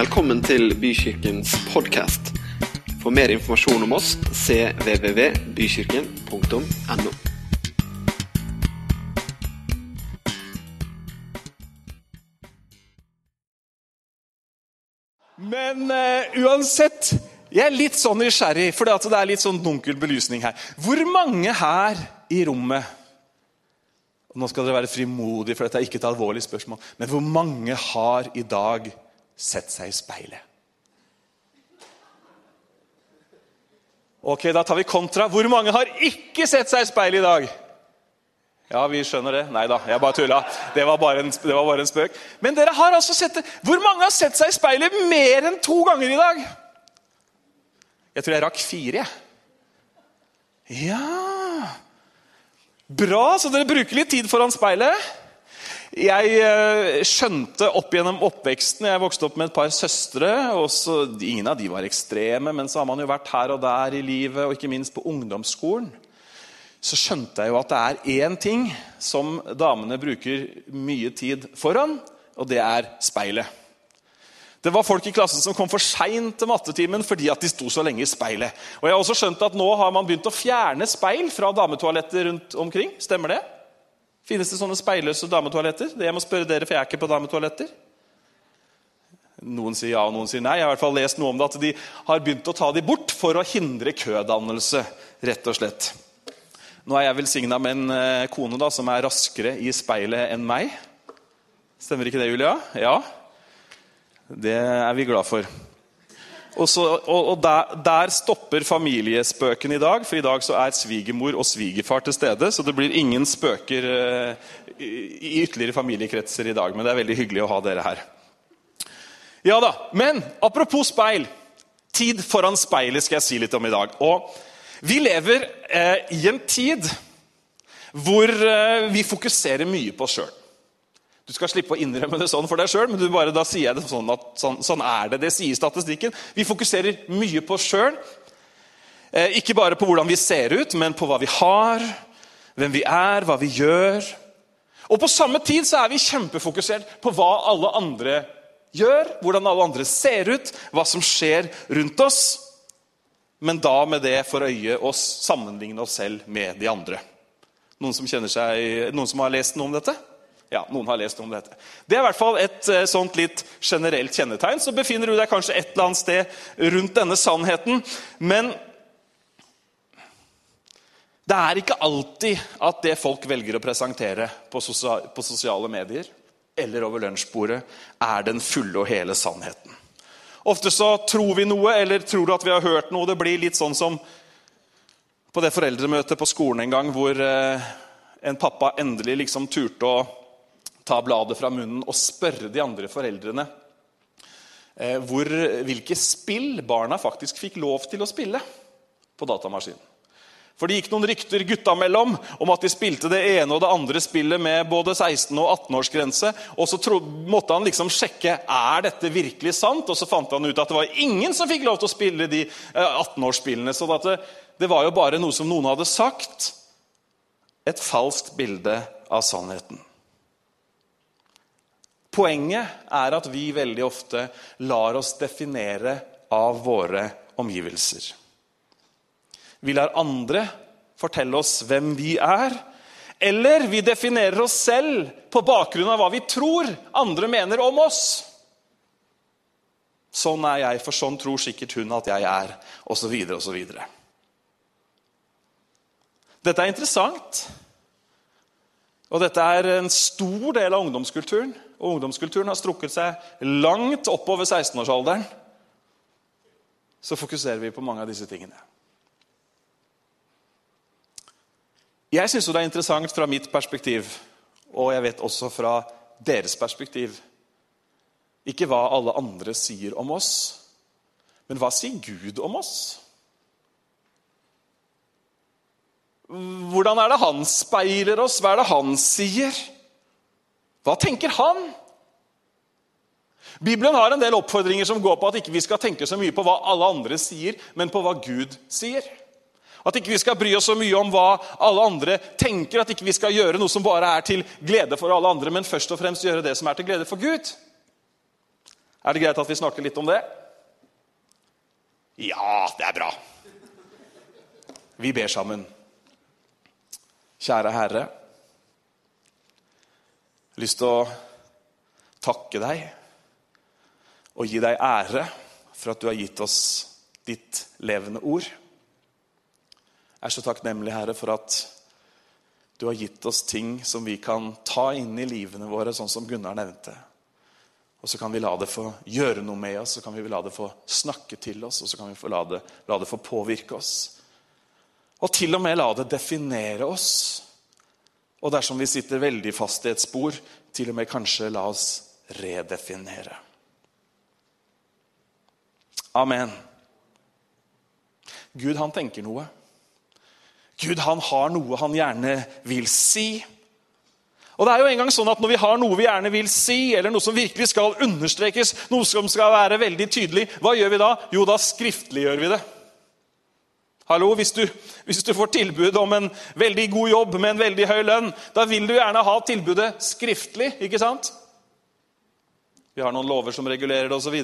Velkommen til Bykirkens podkast. For mer informasjon om oss cvvvbykirken.no. Men uh, uansett, jeg er litt sånn nysgjerrig, for det er litt sånn dunkel belysning her. Hvor mange her i rommet og Nå skal dere være frimodige, for dette er ikke et alvorlig spørsmål. Men hvor mange har i dag sett seg i speilet? Ok, Da tar vi kontra. Hvor mange har ikke sett seg i speilet i dag? Ja, vi skjønner det. Nei da, jeg bare tulla. Det var bare, en, det var bare en spøk. Men dere har altså sett det. Hvor mange har sett seg i speilet mer enn to ganger i dag? Jeg tror jeg rakk fire, jeg. Ja Bra, så dere bruker litt tid foran speilet. Jeg eh, skjønte opp gjennom oppveksten Jeg vokste opp med et par søstre. Også, Ingen av de var ekstreme, men så har man jo vært her og der i livet, og ikke minst på ungdomsskolen. Så skjønte jeg jo at det er én ting som damene bruker mye tid foran, og det er speilet. Det var folk i klassen som kom for seint til mattetimen fordi at de sto så lenge i speilet. Og jeg har også skjønt at Nå har man begynt å fjerne speil fra dametoaletter rundt omkring. Stemmer det? Finnes det sånne speilløse dametoaletter? Det jeg må spørre dere, for jeg er ikke på dametoaletter. Noen sier ja, og noen sier nei. Jeg har i hvert fall lest noe om det, at de har begynt å ta de bort for å hindre kødannelse. rett og slett. Nå er jeg velsigna med en eh, kone da, som er raskere i speilet enn meg. Stemmer ikke det, Julia? Ja. Det er vi glad for. Og, så, og, og der, der, stopper familiespøken i dag, for i dag så er svigermor og svigerfar til stede. Så det blir ingen spøker uh, i ytterligere familiekretser i dag. Men det er veldig hyggelig å ha dere her. Ja da, Men apropos speil. Tid foran speilet skal jeg si litt om i dag. Og Vi lever uh, i en tid hvor uh, vi fokuserer mye på oss sjøl. Du skal slippe å innrømme det sånn for deg sjøl, men bare, da sier jeg det sånn at sånn, sånn, er det. Det sier statistikken. Vi fokuserer mye på oss sjøl. Eh, ikke bare på hvordan vi ser ut, men på hva vi har, hvem vi er, hva vi gjør. Og på samme tid så er vi kjempefokusert på hva alle andre gjør, hvordan alle andre ser ut, hva som skjer rundt oss. Men da med det for øye oss sammenligne oss selv med de andre. Noen som, seg, noen som har lest noe om dette? Ja, noen har lest om dette. Det er i hvert fall et eh, sånt litt generelt kjennetegn. Så befinner du deg kanskje et eller annet sted rundt denne sannheten. Men det er ikke alltid at det folk velger å presentere på, sosiale medier eller over lunsjbordet, er den fulle og hele sannheten. Ofte så tror vi noe eller tror at vi har hørt noe. Det blir litt sånn som på det foreldremøtet på skolen en gang, hvor eh, en pappa endelig liksom turte å ta bladet fra munnen og spørre de andre foreldrene eh, hvor, hvilke spill barna faktisk fikk lov til å spille på datamaskinen. For Det gikk noen rykter gutta mellom om at de spilte det ene og det andre spillet med både 16- og 18-årsgrense. Og så tro, måtte han liksom sjekke er dette virkelig sant, og så fant han ut at det var ingen som fikk lov til å spille de 18-årsspillene. Så det, det var jo bare noe som noen hadde sagt. Et falskt bilde av sannheten. Poenget er at vi veldig ofte lar oss definere av våre omgivelser. Vi lar andre fortelle oss hvem vi er, eller vi definerer oss selv på bakgrunn av hva vi tror andre mener om oss. Sånn er jeg, for sånn tror sikkert hun at jeg er, osv. osv. Dette er interessant, og dette er en stor del av ungdomskulturen og ungdomskulturen har strukket seg langt oppover 16-årsalderen, så fokuserer vi på mange av disse tingene. Jeg syns det er interessant fra mitt perspektiv, og jeg vet også fra deres perspektiv, ikke hva alle andre sier om oss, men hva sier Gud om oss? Hvordan er det han speiler oss? Hva er det han sier? Hva tenker han? Bibelen har en del oppfordringer som går på at ikke vi skal tenke så mye på hva alle andre sier, men på hva Gud sier. At ikke vi skal bry oss så mye om hva alle andre tenker, at ikke vi skal gjøre noe som bare er til glede for alle andre, men først og fremst gjøre det som er til glede for Gud. Er det greit at vi snakker litt om det? Ja, det er bra. Vi ber sammen. Kjære Herre. Lyst til å takke deg og gi deg ære for at du har gitt oss ditt levende ord. Jeg er så takknemlig, Herre, for at du har gitt oss ting som vi kan ta inn i livene våre, sånn som Gunnar nevnte. Og så kan vi la det få gjøre noe med oss, så kan vi la det få snakke til oss, og så kan vi få la det, la det få påvirke oss. Og til og med la det definere oss. Og dersom vi sitter veldig fast i et spor, til og med kanskje la oss redefinere. Amen. Gud, han tenker noe. Gud, han har noe han gjerne vil si. Og det er jo en gang sånn at Når vi har noe vi gjerne vil si, eller noe som virkelig skal understrekes, noe som skal være veldig tydelig, hva gjør vi da? Jo, da skriftliggjør vi det. Hallo, hvis du, hvis du, får tilbud om en veldig god jobb med en veldig høy lønn, da vil du gjerne ha tilbudet skriftlig, ikke sant? Vi har noen lover som regulerer det osv.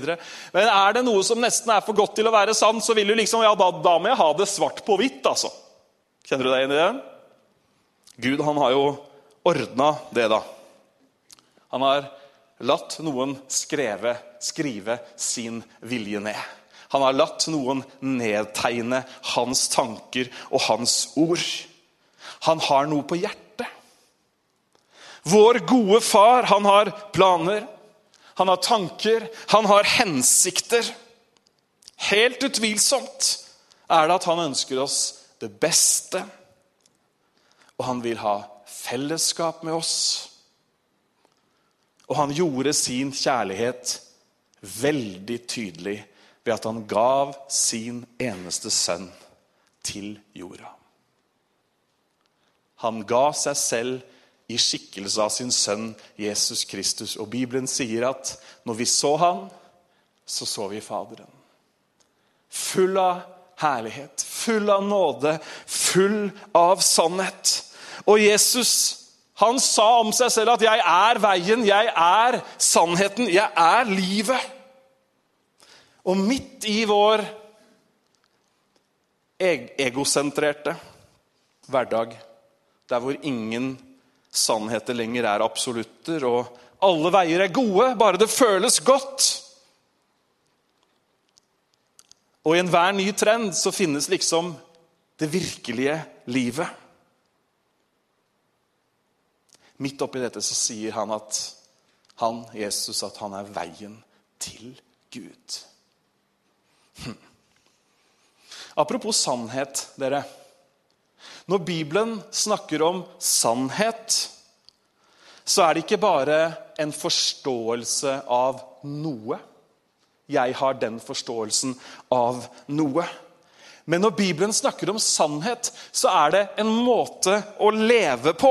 Men er det noe som nesten er for godt til å være sant, så vil du liksom, ja, da, da må jeg ha det svart på hvitt. altså. Kjenner du deg igjen i det? Gud han har jo ordna det, da. Han har latt noen skreve, skrive sin vilje ned. Han har latt noen nedtegne hans tanker og hans ord. Han har noe på hjertet. Vår gode far, han har planer, han har tanker, han har hensikter. Helt utvilsomt er det at han ønsker oss det beste, og han vil ha fellesskap med oss. Og han gjorde sin kjærlighet veldig tydelig ved at han gav sin eneste sønn til jorda. Han ga seg selv i skikkelse av sin sønn Jesus Kristus. Og Bibelen sier at når vi så han, så så vi Faderen. Full av herlighet, full av nåde, full av sannhet. Og Jesus han sa om seg selv at 'jeg er veien, jeg er sannheten, jeg er livet'. Og midt i vår egosentrerte hverdag, der hvor ingen sannheter lenger er absolutter, og alle veier er gode, bare det føles godt Og i enhver ny trend så finnes liksom det virkelige livet. Midt oppi dette så sier han at han, Jesus, at han er veien til Gud. Hm. Apropos sannhet, dere. Når Bibelen snakker om sannhet, så er det ikke bare en forståelse av noe. Jeg har den forståelsen av noe. Men når Bibelen snakker om sannhet, så er det en måte å leve på.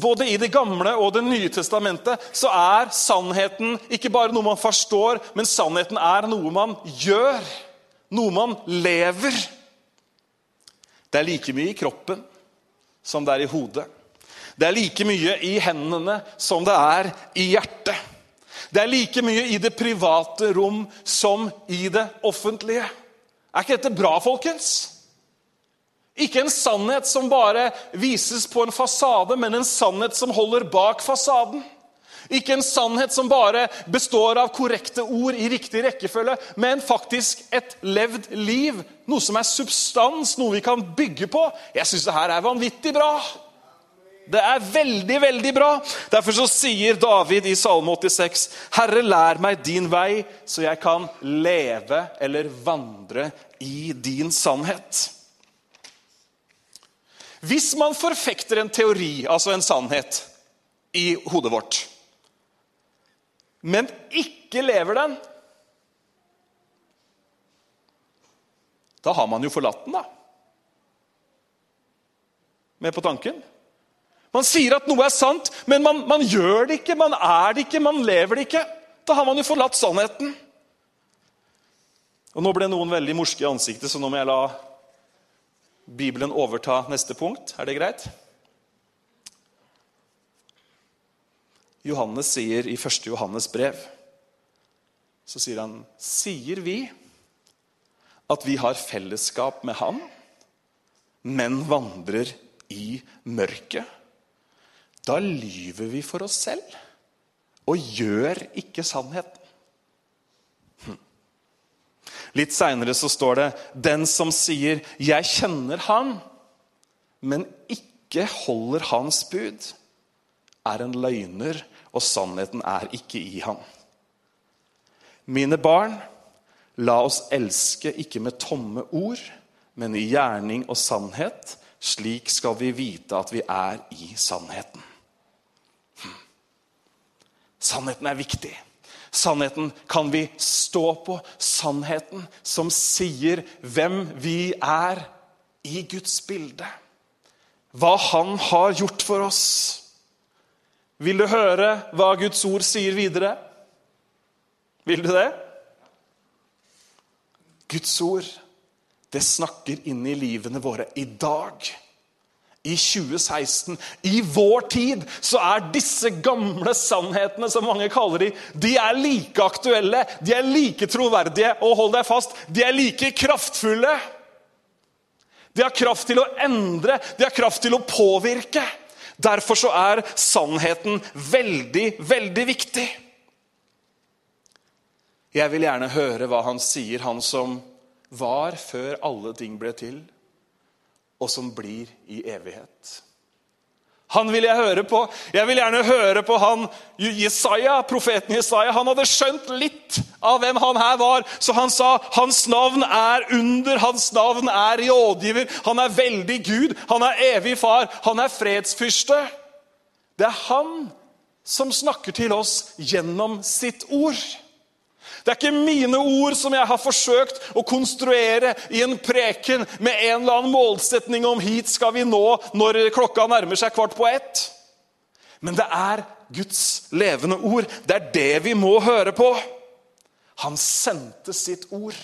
Både i Det gamle og Det nye testamentet så er sannheten ikke bare noe man forstår, men sannheten er noe man gjør. Noe man lever. Det er like mye i kroppen som det er i hodet. Det er like mye i hendene som det er i hjertet. Det er like mye i det private rom som i det offentlige. Er ikke dette bra, folkens? Ikke en sannhet som bare vises på en fasade, men en sannhet som holder bak fasaden. Ikke en sannhet som bare består av korrekte ord i riktig rekkefølge, men faktisk et levd liv. Noe som er substans, noe vi kan bygge på. Jeg syns det her er vanvittig bra. Det er veldig, veldig bra. Derfor så sier David i Salme 86.: Herre, lær meg din vei, så jeg kan leve eller vandre i din sannhet. Hvis man forfekter en teori, altså en sannhet, i hodet vårt, men ikke lever den Da har man jo forlatt den, da. Med på tanken? Man sier at noe er sant, men man, man, gjør det ikke, man er det ikke, man lever det ikke. Da har man jo forlatt sannheten. Og Nå ble noen veldig morske i ansiktet, så nå må jeg la Bibelen overta neste punkt. Er det greit? Johannes sier i 1. Johannes brev Så sier han, sier vi at vi har fellesskap med Han, men vandrer i mørket? Da lyver vi for oss selv og gjør ikke sannheten. Litt seinere står det 'Den som sier 'Jeg kjenner Han', men ikke holder Hans bud', er en løgner, og sannheten er ikke i ham. Mine barn, la oss elske ikke med tomme ord, men i gjerning og sannhet. Slik skal vi vite at vi er i sannheten. Hm. Sannheten er viktig. Sannheten kan vi stå på. Sannheten som sier hvem vi er i Guds bilde. Hva Han har gjort for oss. Vil du høre hva Guds ord sier videre? Vil du det? Guds ord, det snakker inn i livene våre i dag i 2016, i vår tid, så er disse gamle sannhetene, som mange kaller de, de er like aktuelle, de er like troverdige, og hold deg fast, de er like kraftfulle. De har kraft til å endre, de har kraft til å påvirke. Derfor så er sannheten veldig, veldig viktig. Jeg vil gjerne høre hva han sier, han som var før alle ting ble til og som blir i evighet. Han vil jeg høre på. Jeg vil gjerne høre på han Jesaja, profeten Jesaja. Han hadde skjønt litt av hvem han her var, så han sa hans navn er under, hans navn er rådgiver. Han er veldig Gud, han er evig far, han er fredsfyrste. Det er han som snakker til oss gjennom sitt ord. Det er ikke mine ord som jeg har forsøkt å konstruere i en preken med en eller annen målsetning om hit skal vi nå når klokka nærmer seg kvart på ett. Men det er Guds levende ord. Det er det vi må høre på. Han sendte sitt ord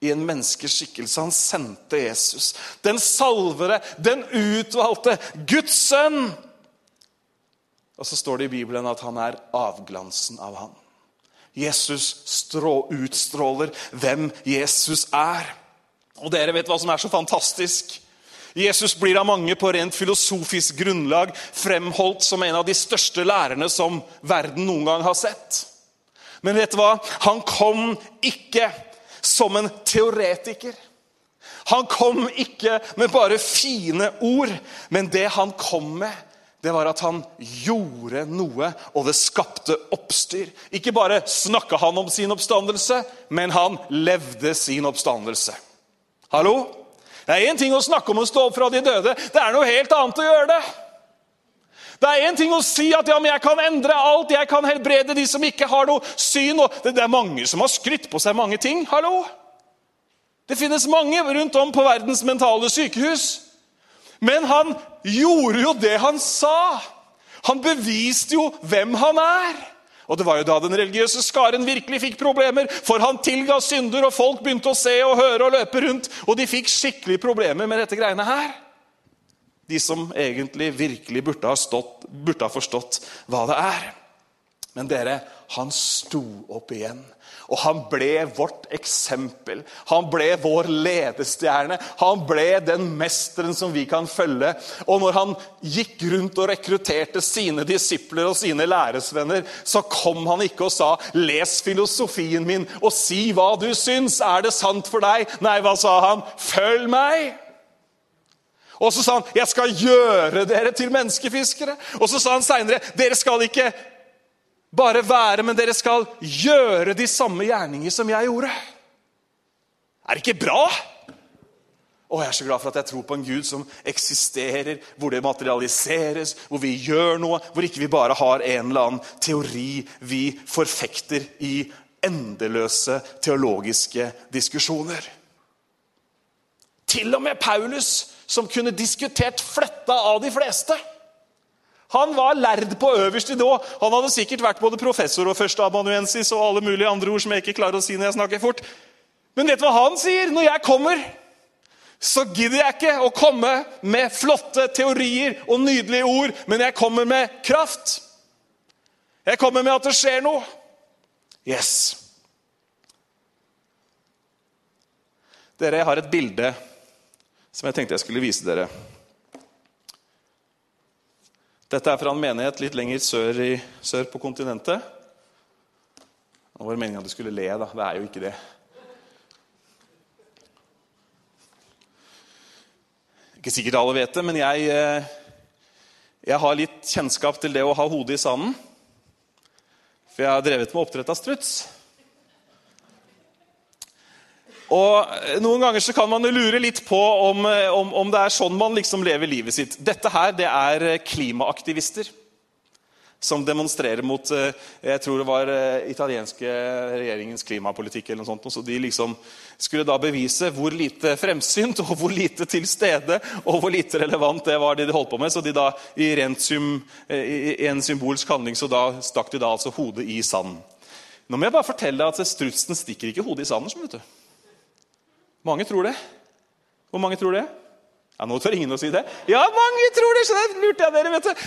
i en menneskeskikkelse. Han sendte Jesus. Den salvere, den utvalgte, Guds sønn. Og så står det i Bibelen at han er avglansen av han. Jesus utstråler hvem Jesus er. Og dere vet hva som er så fantastisk? Jesus blir av mange på rent filosofisk grunnlag fremholdt som en av de største lærerne som verden noen gang har sett. Men vet du hva? Han kom ikke som en teoretiker. Han kom ikke med bare fine ord, men det han kom med, det var at han gjorde noe, og det skapte oppstyr. Ikke bare snakka han om sin oppstandelse, men han levde sin oppstandelse. Hallo? Det er én ting å snakke om å stå opp fra de døde. Det er noe helt annet å gjøre det. Det er én ting å si at ja, men jeg kan endre alt, jeg kan helbrede de som ikke har noe syn. Det er mange som har skrytt på seg mange ting. Hallo? Det finnes mange rundt om på verdens mentale sykehus men han gjorde jo det han sa. Han beviste jo hvem han er. Og Det var jo da den religiøse skaren virkelig fikk problemer. For han tilga synder, og folk begynte å se og høre og løpe rundt. Og de fikk skikkelig problemer med dette greiene her. De som egentlig virkelig burde ha, stått, burde ha forstått hva det er. Men dere, han sto opp igjen. Og han ble vårt eksempel. Han ble vår ledestjerne. Han ble den mesteren som vi kan følge. Og når han gikk rundt og rekrutterte sine disipler og sine læresvenner, så kom han ikke og sa 'Les filosofien min og si hva du syns'. Er det sant for deg? Nei, hva sa han? 'Følg meg'. Og så sa han 'Jeg skal gjøre dere til menneskefiskere'. Og så sa han seinere 'Dere skal ikke bare være, men dere skal gjøre de samme gjerninger som jeg gjorde. Er det ikke bra? Å, Jeg er så glad for at jeg tror på en Gud som eksisterer, hvor det materialiseres, hvor vi gjør noe, hvor ikke vi bare har en eller annen teori vi forfekter i endeløse teologiske diskusjoner. Til og med Paulus, som kunne diskutert fletta av de fleste. Han var lærd på øverste nivå. Han hadde sikkert vært både professor og førsteamanuensis og alle mulige andre ord som jeg ikke klarer å si når jeg snakker fort. Men vet du hva han sier? Når jeg kommer, så gidder jeg ikke å komme med flotte teorier og nydelige ord, men jeg kommer med kraft. Jeg kommer med at det skjer noe. Yes. Dere, jeg har et bilde som jeg tenkte jeg skulle vise dere. Dette er fra en menighet litt lenger sør, i, sør på kontinentet. Var det meningen at du skulle le, da. Det er jo ikke det. Ikke sikkert alle vet det, men jeg, eh, jeg har litt kjennskap til det å ha hodet i sanden. For jeg har drevet med oppdrett av struts. Og Noen ganger så kan man lure litt på om, om, om det er sånn man liksom lever livet sitt. Dette her det er klimaaktivister som demonstrerer mot eh, jeg tror det var eh, italienske regjeringens klimapolitikk. eller noe sånt, så De liksom skulle da bevise hvor lite fremsynt og hvor lite til stede og hvor lite relevant det var det de holdt på med. Så de da i, sym, eh, i en symbolsk handling så da stakk de da altså hodet i sanden. Nå må jeg bare fortelle deg at Strutsen stikker ikke hodet i sanden. vet du. Mange tror det. Hvor mange tror det? Ja, Nå tør ingen å si det. Ja, mange tror det! så det lurte jeg dere, vet du.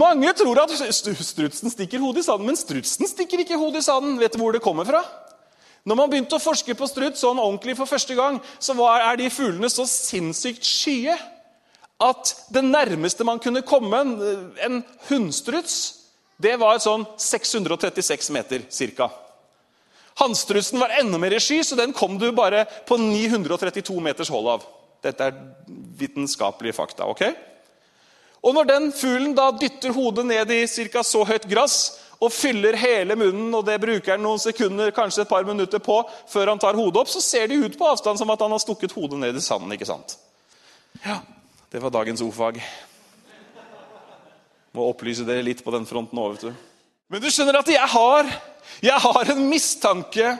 Mange tror at strutsen stikker hodet i sanden, men strutsen stikker ikke hodet i sanden. Vet du hvor det kommer fra? Når man begynte å forske på struts sånn ordentlig for første gang, så var, er de fuglene så sinnssykt skye at det nærmeste man kunne komme en, en hunnstruts, det var sånn 636 meter ca. Hannstrutsen var enda mer i sky, så den kom du bare på 932 meters hold av. Dette er vitenskapelige fakta. ok? Og Når den fuglen da dytter hodet ned i ca. så høyt gress og fyller hele munnen, og det bruker han noen sekunder, kanskje et par minutter på, før han tar hodet opp, så ser det ut på avstand som at han har stukket hodet ned i sanden. ikke sant? Ja, Det var dagens ordfag. Må opplyse dere litt på den fronten òg, vet du. Men du skjønner at jeg har jeg har en mistanke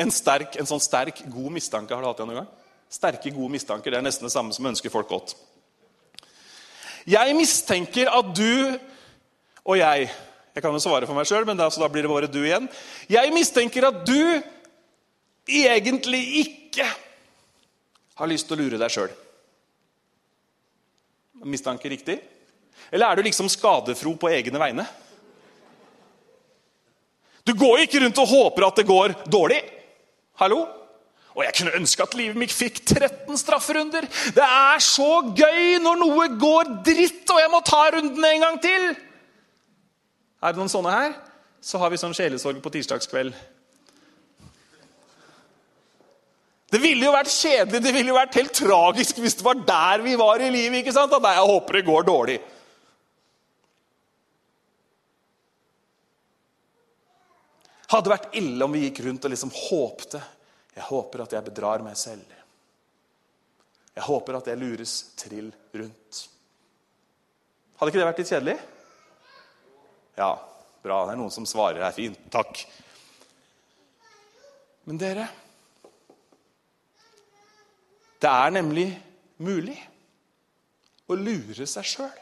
En sterk, en sånn sterk, god mistanke. Har du hatt det noen gang? Sterke, gode mistanker det er nesten det samme som ønsker folk godt. Jeg mistenker at du og jeg Jeg kan jo svare for meg sjøl, men da, da blir det bare du igjen. Jeg mistenker at du egentlig ikke har lyst til å lure deg sjøl. Mistanke riktig? Eller er du liksom skadefro på egne vegne? Du går ikke rundt og håper at det går dårlig. Hallo? Og jeg kunne ønske at livet mitt fikk 13 strafferunder. Det er så gøy når noe går dritt, og jeg må ta runden en gang til! Er det noen sånne her? Så har vi sånn sjelesorg på tirsdagskveld. Det ville jo vært kjedelig, det ville jo vært helt tragisk hvis det var der vi var i livet. ikke sant? At jeg håper det går dårlig. Hadde vært ille om vi gikk rundt og liksom håpte. Jeg håper at jeg bedrar meg selv. Jeg håper at jeg lures trill rundt. Hadde ikke det vært litt kjedelig? Ja, bra. Det er noen som svarer her. Fint. Takk. Men dere Det er nemlig mulig å lure seg sjøl.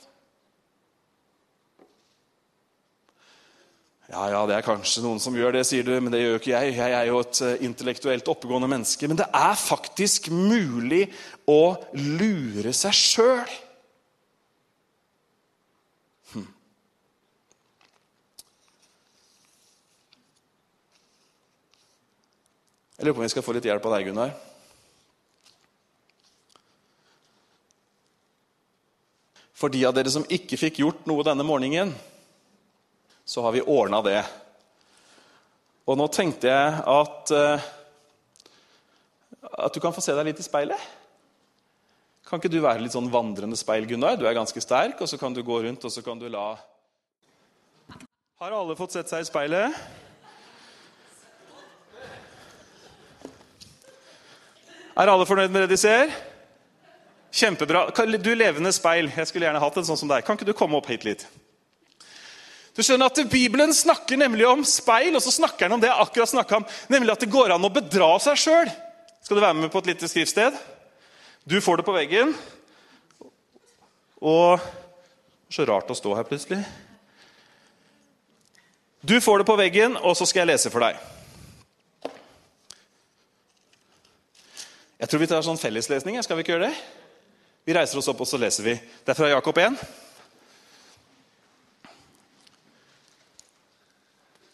Ja, ja, det er kanskje noen som gjør det, sier du, men det gjør ikke jeg. Jeg er jo et eh, intellektuelt oppegående menneske. Men det er faktisk mulig å lure seg sjøl. Hm. Jeg lurer på om vi skal få litt hjelp av deg, Gunnar. For de av dere som ikke fikk gjort noe denne morgenen, så har vi ordna det. Og nå tenkte jeg at uh, at du kan få se deg litt i speilet. Kan ikke du være litt sånn vandrende speil, Gunnar? Du er ganske sterk, og så kan du gå rundt og så kan du la Har alle fått sett seg i speilet? Er alle fornøyd med det de ser? Kjempebra. Du levende speil. Jeg skulle gjerne hatt en sånn som deg. Kan ikke du komme opp hit litt? Du skjønner at Bibelen snakker nemlig om speil, og så snakker den om det jeg akkurat snakka om, nemlig at det går an å bedra seg sjøl. Skal du være med på et lite skriftsted? Du får det på veggen. Og Så rart å stå her plutselig. Du får det på veggen, og så skal jeg lese for deg. Jeg tror vi tar sånn felleslesning. Skal vi ikke gjøre det? Vi reiser oss opp, og så leser vi. Det er fra Jakob 1.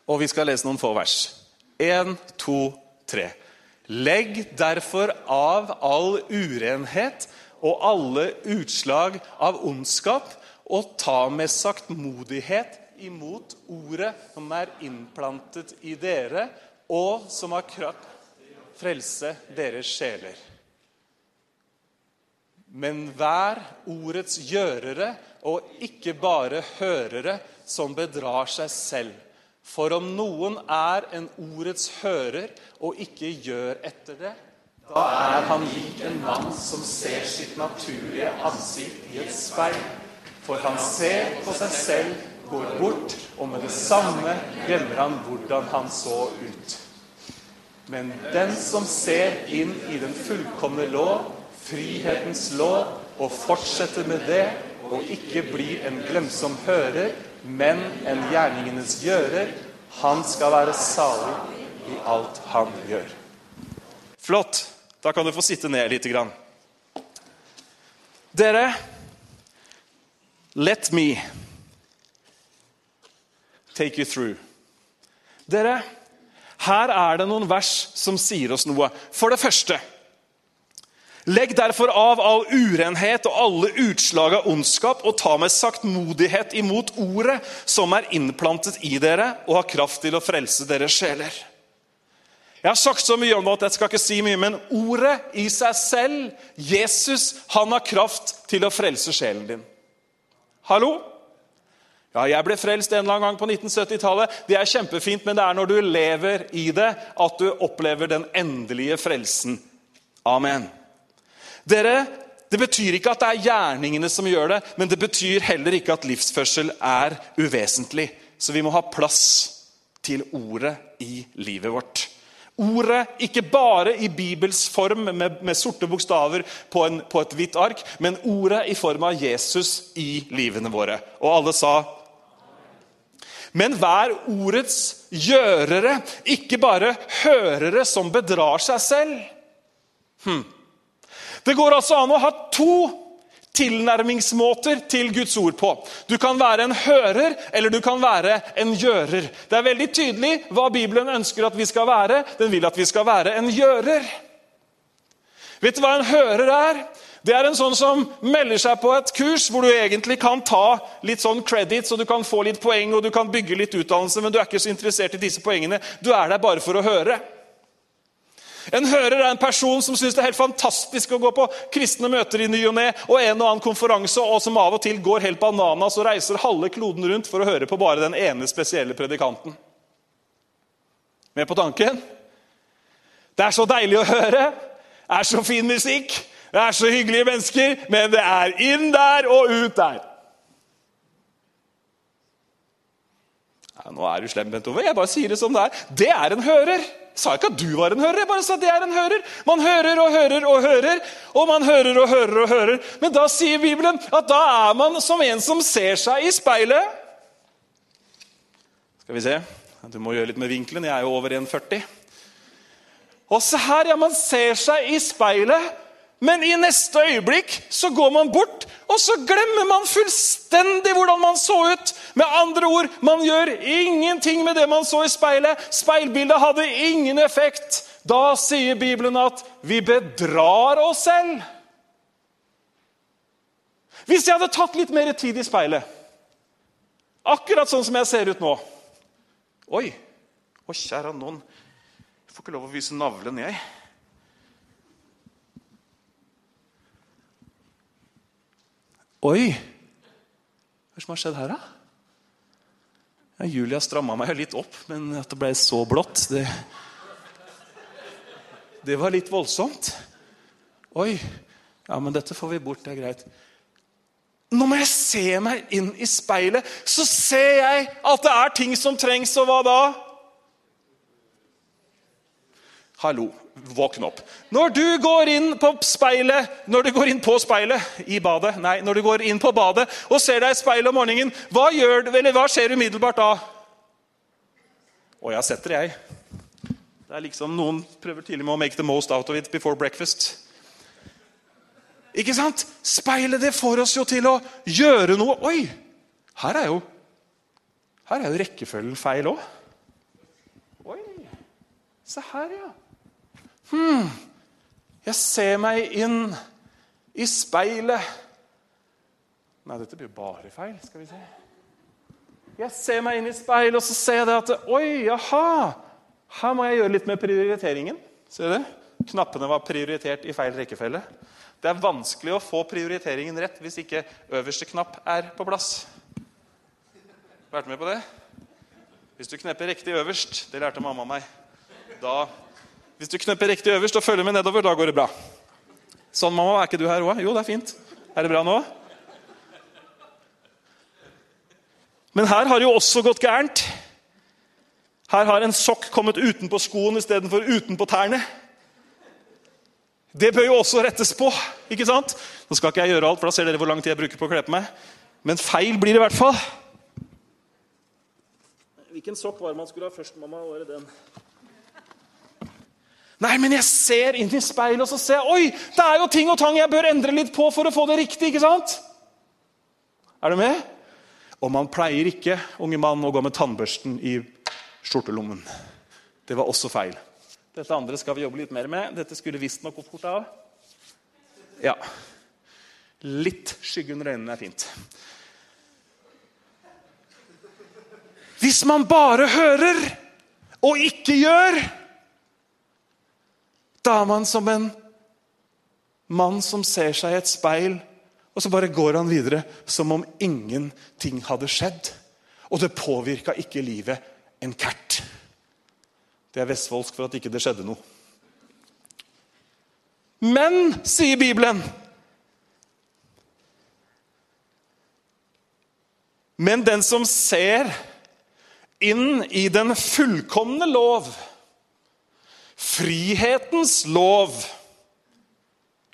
Og vi skal lese noen få vers. Én, to, tre. Legg derfor av all urenhet og alle utslag av ondskap, og ta med saktmodighet imot ordet som er innplantet i dere, og som har kraft frelse deres sjeler. Men vær ordets gjørere og ikke bare hørere som bedrar seg selv. For om noen er en ordets hører og ikke gjør etter det, da er han lik en mann som ser sitt naturlige ansikt i et speil. For han ser på seg selv, går bort, og med det samme glemmer han hvordan han så ut. Men den som ser inn i den fullkomne lov, frihetens lov, og fortsetter med det, og ikke blir en glemsom hører, men en gjerningenes gjører, han skal være salig i alt han gjør. Flott. Da kan du få sitte ned lite grann. Dere, let me take you through. Dere, her er det noen vers som sier oss noe. For det første Legg derfor av all urenhet og alle utslag av ondskap, og ta med saktmodighet imot ordet som er innplantet i dere, og har kraft til å frelse deres sjeler. Jeg har sagt så mye om det at jeg skal ikke si mye, men ordet i seg selv, Jesus, han har kraft til å frelse sjelen din. Hallo? Ja, Jeg ble frelst en eller annen gang på 1970-tallet. Det er kjempefint, men det er når du lever i det, at du opplever den endelige frelsen. Amen. Dere, Det betyr ikke at det er gjerningene som gjør det, men det betyr heller ikke at livsførsel er uvesentlig. Så vi må ha plass til ordet i livet vårt. Ordet, ikke bare i Bibels form med, med sorte bokstaver på, en, på et hvitt ark, men ordet i form av Jesus i livene våre. Og alle sa men vær ordets gjørere, ikke bare hørere som bedrar seg selv. Hm. Det går altså an å ha to tilnærmingsmåter til Guds ord på. Du kan være en hører, eller du kan være en gjører. Det er veldig tydelig hva Bibelen ønsker at vi skal være. Den vil at vi skal være en gjører. Vet du hva en hører er? Det er en sånn som melder seg på et kurs hvor du egentlig kan ta litt sånn credits og du kan få litt poeng og du kan bygge litt utdannelse, men du er ikke så interessert i disse poengene. Du er der bare for å høre. En hører er en person som syns det er helt fantastisk å gå på kristne møter i ny og ne, og en og annen konferanse, og som av og til går helt bananas og reiser halve kloden rundt for å høre på bare den ene spesielle predikanten. Med på tanken? Det er så deilig å høre. Det er så fin musikk. Det er så hyggelige mennesker. Men det er inn der og ut der. Nå er du slem, Bent Ove. Jeg bare sier det som det er. Det er en hører sa ikke at du var en hører, jeg bare sa at det er en hører. Man hører og hører og hører, og man hører og hører og hører. Men da sier Bibelen at da er man som en som ser seg i speilet. Skal vi se Du må gjøre litt med vinkelen. Jeg er jo over 1,40. Og se her, ja, man ser seg i speilet. Men i neste øyeblikk så går man bort, og så glemmer man fullstendig hvordan man så ut. Med andre ord, man gjør ingenting med det man så i speilet. Speilbildet hadde ingen effekt. Da sier Bibelen at vi bedrar oss selv. Hvis jeg hadde tatt litt mer tid i speilet, akkurat sånn som jeg ser ut nå Oi! Å, kjære noen. Jeg får ikke lov å vise navlen, jeg. Oi! Hva som har skjedd her, da? Ja, Julia stramma meg litt opp, men at det ble så blått, det Det var litt voldsomt. Oi. Ja, men dette får vi bort. Det er greit. Nå må jeg se meg inn i speilet, så ser jeg at det er ting som trengs, og hva da? Hallo, våkn opp. Når du går inn på speilet Når du går inn på speilet i badet Nei, når du går inn på badet og ser deg i speilet om morgenen, hva, gjør, eller, hva skjer umiddelbart da? Og jeg setter, jeg. Det er liksom Noen prøver tidlig med å make the most out of it before breakfast. Ikke sant? Speilet det får oss jo til å gjøre noe. Oi! Her er jo, her er jo rekkefølgen feil òg. Oi! Se her, ja. Hm, jeg ser meg inn i speilet. Nei, dette blir bare feil. Skal vi se. Jeg ser meg inn i speilet, og så ser jeg det at Oi, jaha! Her må jeg gjøre litt med prioriteringen. Ser du? Knappene var prioritert i feil rekkefølge. Det er vanskelig å få prioriteringen rett hvis ikke øverste knapp er på plass. Vært med på det? Hvis du knepper riktig øverst Det lærte mamma meg. Da, hvis du knøpper riktig øverst og følger med nedover, da går det bra. Sånn, mamma. Er ikke du her òg? Jo, det er fint. Er det bra nå? Men her har det jo også gått gærent. Her har en sokk kommet utenpå skoen istedenfor utenpå tærne. Det bør jo også rettes på. ikke sant? Nå skal ikke jeg gjøre alt, for da ser dere hvor lang tid jeg bruker på å kle på meg. Men feil blir det i hvert fall. Hvilken sokk var det man skulle ha først, mamma? Var det den? Nei, men jeg ser inn i speilet og så ser jeg, oi, det er jo ting og tang jeg bør endre litt på for å få det riktig. ikke sant? Er du med? Og man pleier ikke, unge mann, å gå med tannbørsten i skjortelommen. Det var også feil. Dette andre skal vi jobbe litt mer med. Dette skulle visstnok gått fort av. Ja. Litt skygge under øynene er fint. Hvis man bare hører og ikke gjør, da er man som en mann som ser seg i et speil og så bare går han videre som om ingenting hadde skjedd. Og det påvirka ikke livet en kert. Det er vestfoldsk for at ikke det skjedde noe. Men, sier Bibelen Men den som ser inn i den fullkomne lov, frihetens lov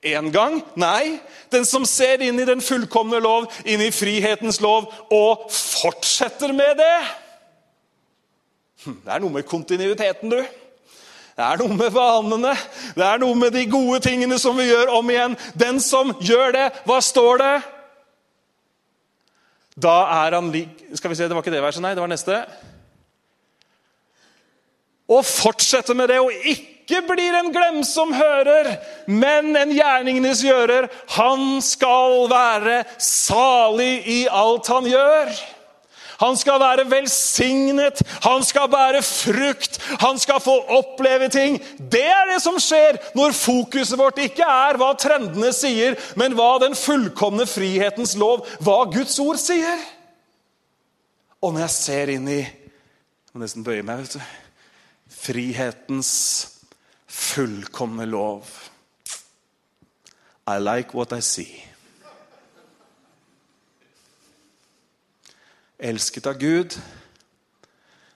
én gang. Nei, den som ser inn i den fullkomne lov, inn i frihetens lov, og fortsetter med det. Hm, det er noe med kontinuiteten, du. Det er noe med vanene, det er noe med de gode tingene som vi gjør om igjen. Den som gjør det, hva står det? Da er han lik Skal vi se, det var ikke det verset, nei. Det var neste. Og fortsette med det, og ikke blir en glemsom hører, men en gjerningenes gjører. Han skal være salig i alt han gjør. Han skal være velsignet, han skal bære frukt, han skal få oppleve ting. Det er det som skjer når fokuset vårt ikke er hva trendene sier, men hva den fullkomne frihetens lov, hva Guds ord sier. Og når jeg ser inn i Jeg må nesten bøye meg. vet du, Frihetens fullkomne lov. I like what I see. Elsket av Gud,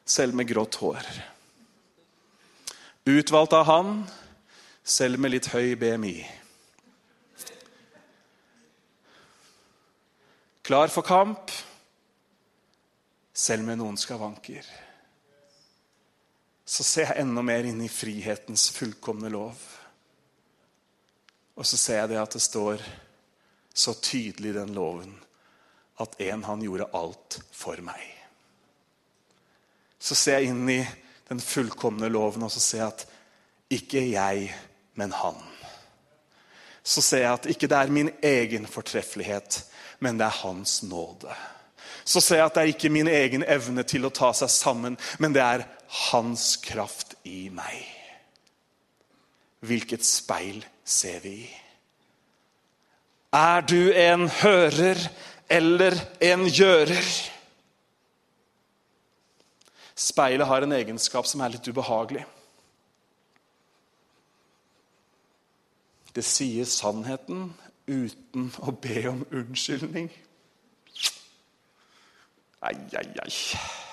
selv med grått hår. Utvalgt av Han, selv med litt høy BMI. Klar for kamp, selv med noen skavanker så ser jeg enda mer inn i frihetens fullkomne lov. Og så ser jeg det at det står så tydelig i den loven at en han gjorde alt for meg. Så ser jeg inn i den fullkomne loven og så ser jeg at ikke jeg, men han. Så ser jeg at ikke det er min egen fortreffelighet, men det er hans nåde. Så ser jeg at det er ikke min egen evne til å ta seg sammen, men det er hans kraft i meg. Hvilket speil ser vi i? Er du en hører eller en gjører? Speilet har en egenskap som er litt ubehagelig. Det sier sannheten uten å be om unnskyldning. Ai, ai, ai.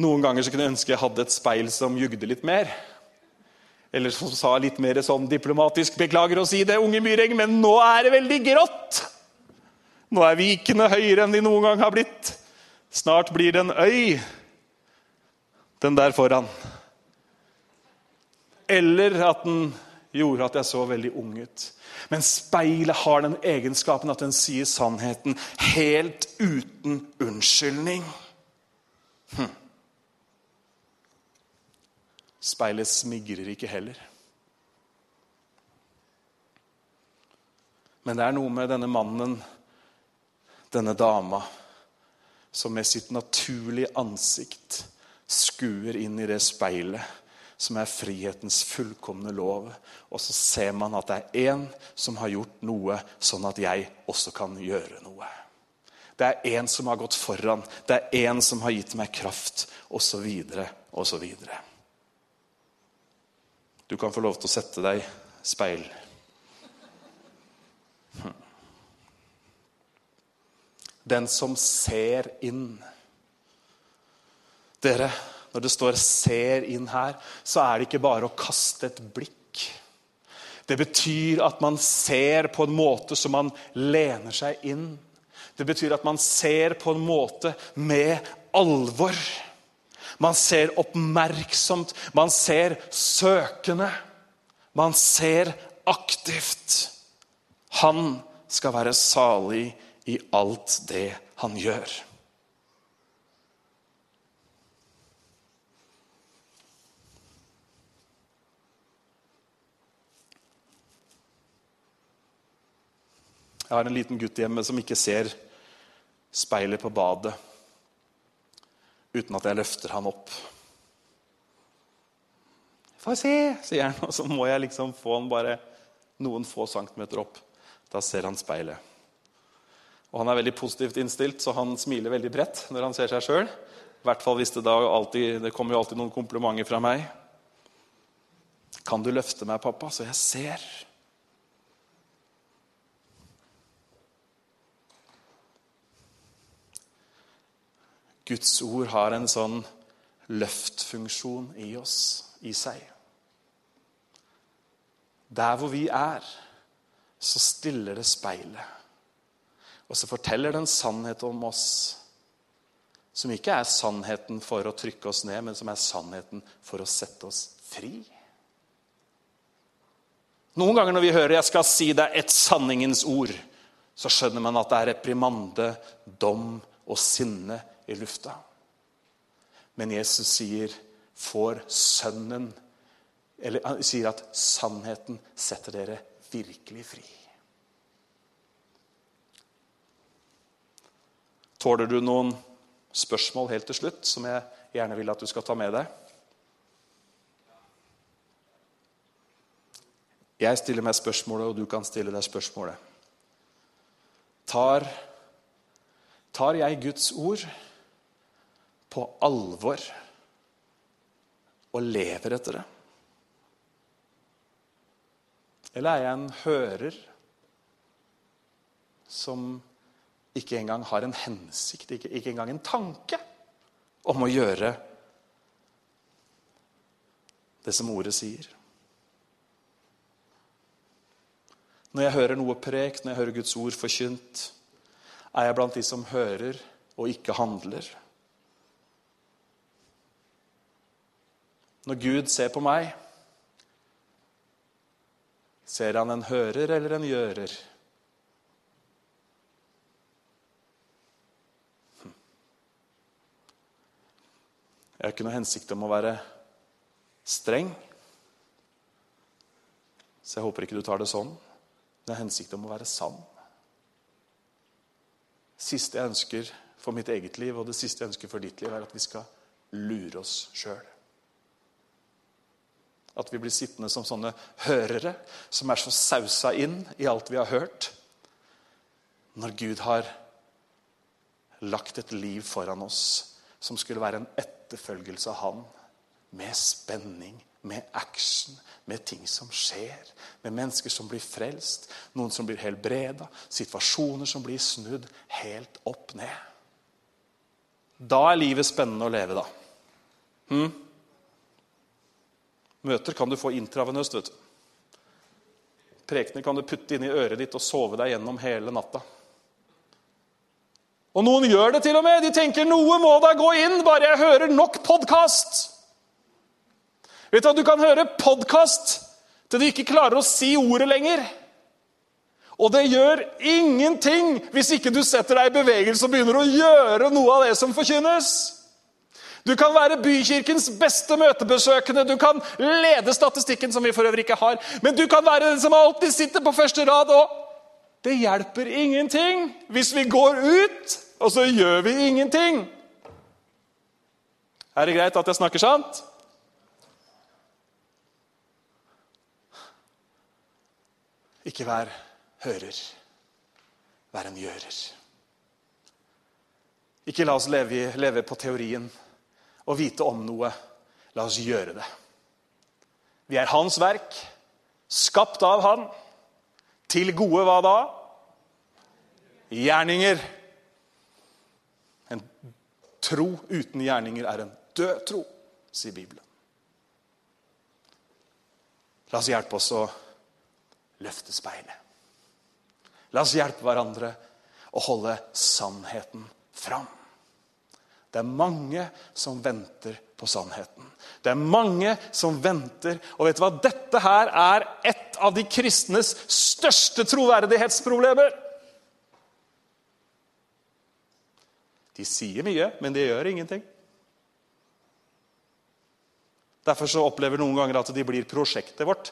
Noen ganger så kunne jeg ønske jeg hadde et speil som jugde litt mer. Eller som sa litt mer sånn diplomatisk 'Beklager å si det, unge Myreng, men nå er det veldig grått'. Nå er vikene høyere enn de noen gang har blitt. Snart blir det en øy, den der foran. Eller at den gjorde at jeg så veldig ung ut. Men speilet har den egenskapen at den sier sannheten helt uten unnskyldning. Hm. Speilet smigrer ikke heller. Men det er noe med denne mannen, denne dama, som med sitt naturlige ansikt skuer inn i det speilet som er frihetens fullkomne lov. Og så ser man at det er én som har gjort noe, sånn at jeg også kan gjøre noe. Det er én som har gått foran, det er én som har gitt meg kraft, osv., osv. Du kan få lov til å sette deg speil. Den som ser inn. Dere, når det står 'ser inn' her, så er det ikke bare å kaste et blikk. Det betyr at man ser på en måte som man lener seg inn. Det betyr at man ser på en måte med alvor. Man ser oppmerksomt, man ser søkende. Man ser aktivt. Han skal være salig i alt det han gjør. Jeg har en liten gutt hjemme som ikke ser speilet på badet uten at jeg løfter han opp. Få se, sier han, og så må jeg liksom få han bare noen få centimeter opp. Da ser han speilet. Og Han er veldig positivt innstilt, så han smiler veldig bredt når han ser seg sjøl. Hvert fall hvis det da alltid, det kommer jo alltid noen komplimenter fra meg. Kan du løfte meg, pappa, så jeg ser? Guds ord har en sånn løftfunksjon i oss, i seg. Der hvor vi er, så stiller det speilet. Og så forteller det en sannhet om oss som ikke er sannheten for å trykke oss ned, men som er sannheten for å sette oss fri. Noen ganger når vi hører 'jeg skal si deg et sanningens ord', så skjønner man at det er reprimande, dom og sinne i lufta. Men Jesus sier, 'Får Sønnen' Eller han sier at sannheten setter dere virkelig fri. Tåler du noen spørsmål helt til slutt som jeg gjerne vil at du skal ta med deg? Jeg stiller meg spørsmålet, og du kan stille deg spørsmålet. Tar, tar jeg Guds ord på alvor og lever etter det? Eller er jeg en hører som ikke engang har en hensikt, ikke, ikke engang en tanke, om å gjøre det som ordet sier? Når jeg hører noe prekt, når jeg hører Guds ord forkynt, er jeg blant de som hører og ikke handler? Når Gud ser på meg, ser han en hører eller en gjører? Hm. Jeg har ikke noe hensikt om å være streng, så jeg håper ikke du tar det sånn. Det er hensikt om å være sann. Det siste jeg ønsker for mitt eget liv og det siste jeg ønsker for ditt liv, er at vi skal lure oss sjøl. At vi blir sittende som sånne hørere som er så sausa inn i alt vi har hørt. Når Gud har lagt et liv foran oss som skulle være en etterfølgelse av Han. Med spenning, med action, med ting som skjer. Med mennesker som blir frelst, noen som blir helbreda, situasjoner som blir snudd helt opp ned. Da er livet spennende å leve, da. Hmm? Møter kan du få intravenøst. vet du. Prekener kan du putte inn i øret ditt og sove deg gjennom hele natta. Og noen gjør det til og med. De tenker noe må da gå inn, bare jeg hører nok podkast. Vet du at du kan høre podkast til du ikke klarer å si ordet lenger. Og det gjør ingenting hvis ikke du setter deg i bevegelse og begynner å gjøre noe av det som forkynnes. Du kan være bykirkens beste møtebesøkende, du kan lede statistikken, som vi for øvrig ikke har, men du kan være den som alltid sitter på første rad. og Det hjelper ingenting hvis vi går ut, og så gjør vi ingenting. Er det greit at jeg snakker sant? Ikke vær hører, vær en gjører. Ikke la oss leve, leve, på teorien og vite om noe. La oss gjøre det. Vi er Hans verk, skapt av Han. Til gode hva da? Gjerninger. En tro uten gjerninger er en død tro, sier Bibelen. La oss hjelpe oss å løfte speilet. La oss hjelpe hverandre å holde sannheten fram. Det er mange som venter på sannheten. Det er mange som venter. Og vet du hva? Dette her er et av de kristnes største troverdighetsproblemer. De sier mye, men de gjør ingenting. Derfor så opplever noen ganger at de blir prosjektet vårt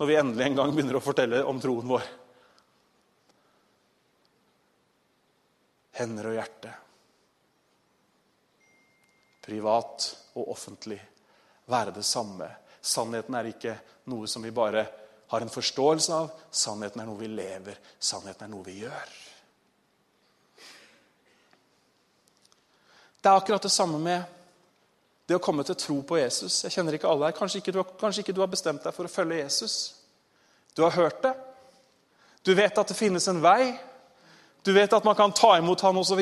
når vi endelig en gang begynner å fortelle om troen vår. Hender og hjerte. Privat og offentlig være det samme. Sannheten er ikke noe som vi bare har en forståelse av. Sannheten er noe vi lever. Sannheten er noe vi gjør. Det er akkurat det samme med det å komme til tro på Jesus. Jeg kjenner ikke alle her. Kanskje ikke, du, kanskje ikke du har bestemt deg for å følge Jesus. Du har hørt det. Du vet at det finnes en vei. Du vet at man kan ta imot han osv.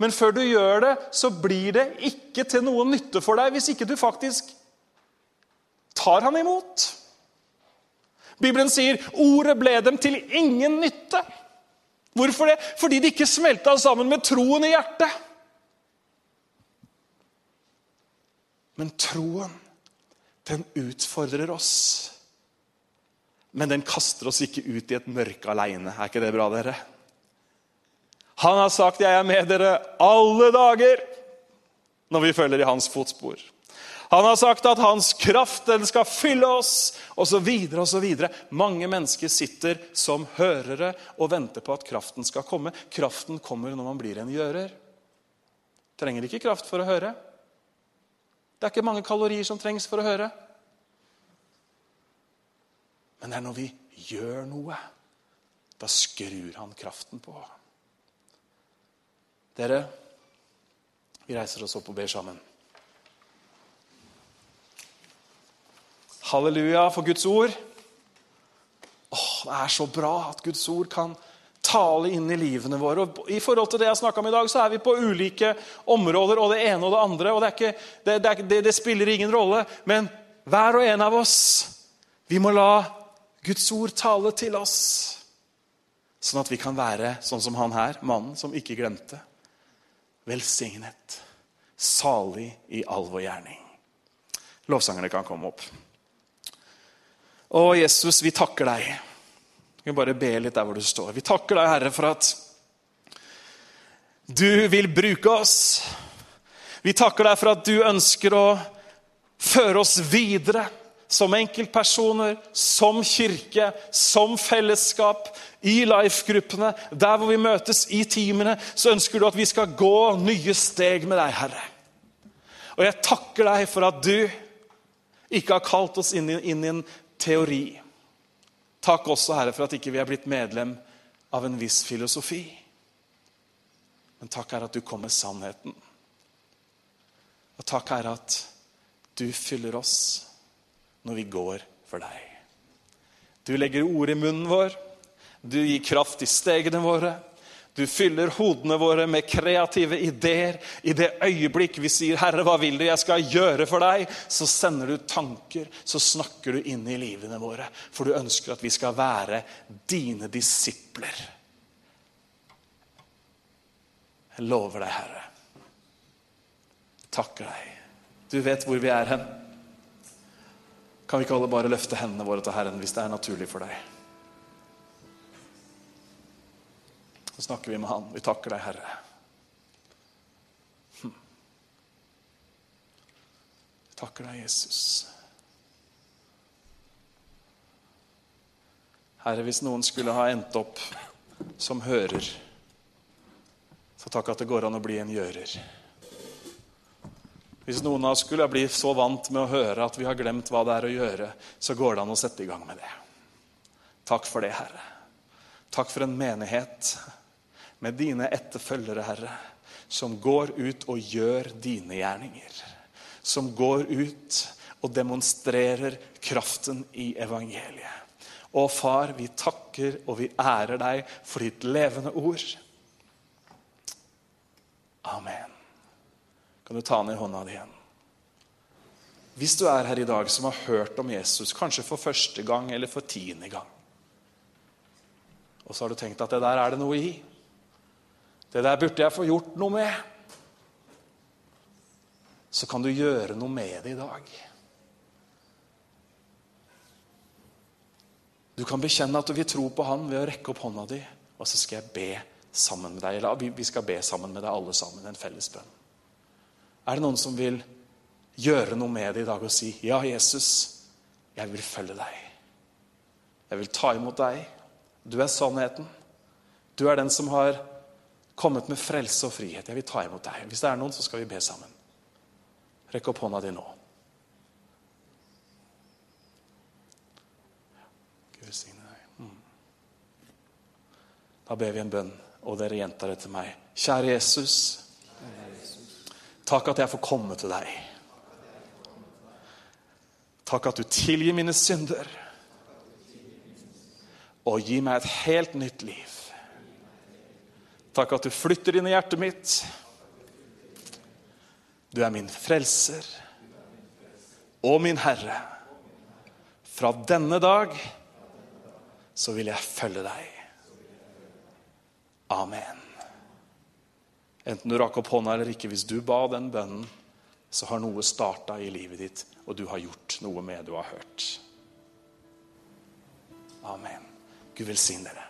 Men før du gjør det, så blir det ikke til noen nytte for deg hvis ikke du faktisk tar han imot. Bibelen sier ordet ble dem til ingen nytte. Hvorfor det? Fordi det ikke smelta sammen med troen i hjertet. Men troen, den utfordrer oss. Men den kaster oss ikke ut i et mørke aleine. Er ikke det bra, dere? Han har sagt 'Jeg er med dere alle dager' når vi følger i hans fotspor. Han har sagt at hans kraft den skal fylle oss, osv. osv. Mange mennesker sitter som hørere og venter på at kraften skal komme. Kraften kommer når man blir en gjører. Trenger ikke kraft for å høre. Det er ikke mange kalorier som trengs for å høre. Men det er når vi gjør noe, da skrur han kraften på. Dere, vi reiser oss opp og ber sammen. Halleluja for Guds ord. Åh, Det er så bra at Guds ord kan tale inn i livene våre. Og I forhold til det jeg snakka om i dag, så er vi på ulike områder, og det ene og det andre. og Det, ikke, det, det, det spiller ingen rolle. Men hver og en av oss, vi må la Guds ord tale til oss. Sånn at vi kan være sånn som han her, mannen som ikke glemte. Velsignet, salig i all vår gjerning. Lovsangerne kan komme opp. Å, Jesus, vi takker deg. Vi bare be litt der hvor du står. Vi takker deg, Herre, for at du vil bruke oss. Vi takker deg for at du ønsker å føre oss videre som enkeltpersoner, som kirke, som fellesskap, i life-gruppene, der hvor vi møtes i teamene, så ønsker du at vi skal gå nye steg med deg, Herre. Og jeg takker deg for at du ikke har kalt oss inn i, inn i en teori. Takk også, Herre, for at ikke vi er blitt medlem av en viss filosofi. Men takk, Herre, at du kom med sannheten. Og takk, Herre, at du fyller oss når vi går for deg. Du legger ord i munnen vår. Du gir kraft i stegene våre. Du fyller hodene våre med kreative ideer. I det øyeblikk vi sier 'Herre, hva vil du jeg skal gjøre for deg', så sender du tanker, så snakker du inn i livene våre. For du ønsker at vi skal være dine disipler. Jeg lover deg, Herre. Takker deg. Du vet hvor vi er hen. Kan vi ikke alle bare løfte hendene våre til Herren hvis det er naturlig for deg? Så snakker vi med Han. Vi takker deg, Herre. Hm. Takker deg, Jesus. Herre, hvis noen skulle ha endt opp som hører, så takk at det går an å bli en gjører. Hvis noen av oss skulle bli så vant med å høre at vi har glemt hva det er å gjøre, så går det an å sette i gang med det. Takk for det, Herre. Takk for en menighet med dine etterfølgere, Herre, som går ut og gjør dine gjerninger. Som går ut og demonstrerer kraften i evangeliet. Og far, vi takker og vi ærer deg for ditt levende ord. Amen. Kan du ta ned hånda di igjen? Hvis du er her i dag som har hørt om Jesus, kanskje for første gang eller for tiende gang, og så har du tenkt at det der er det noe i Det der burde jeg få gjort noe med. Så kan du gjøre noe med det i dag. Du kan bekjenne at du vil tro på Han ved å rekke opp hånda di, og så skal jeg be sammen med deg. Eller vi skal be sammen med deg alle sammen, en felles bønn. Er det noen som vil gjøre noe med det i dag og si, 'Ja, Jesus, jeg vil følge deg'. Jeg vil ta imot deg. Du er sannheten. Du er den som har kommet med frelse og frihet. Jeg vil ta imot deg. Hvis det er noen, så skal vi be sammen. Rekk opp hånda di nå. Gud signe deg. Mm. Da ber vi en bønn, og dere gjentar det til meg. Kjære Jesus. Takk at jeg får komme til deg. Takk at du tilgir mine synder og gir meg et helt nytt liv. Takk at du flytter inn i hjertet mitt. Du er min frelser og min Herre. Fra denne dag så vil jeg følge deg. Amen. Enten du rakk opp hånda eller ikke, hvis du ba den bønnen, så har noe starta i livet ditt, og du har gjort noe med det du har hørt. Amen. Gud velsigne dere.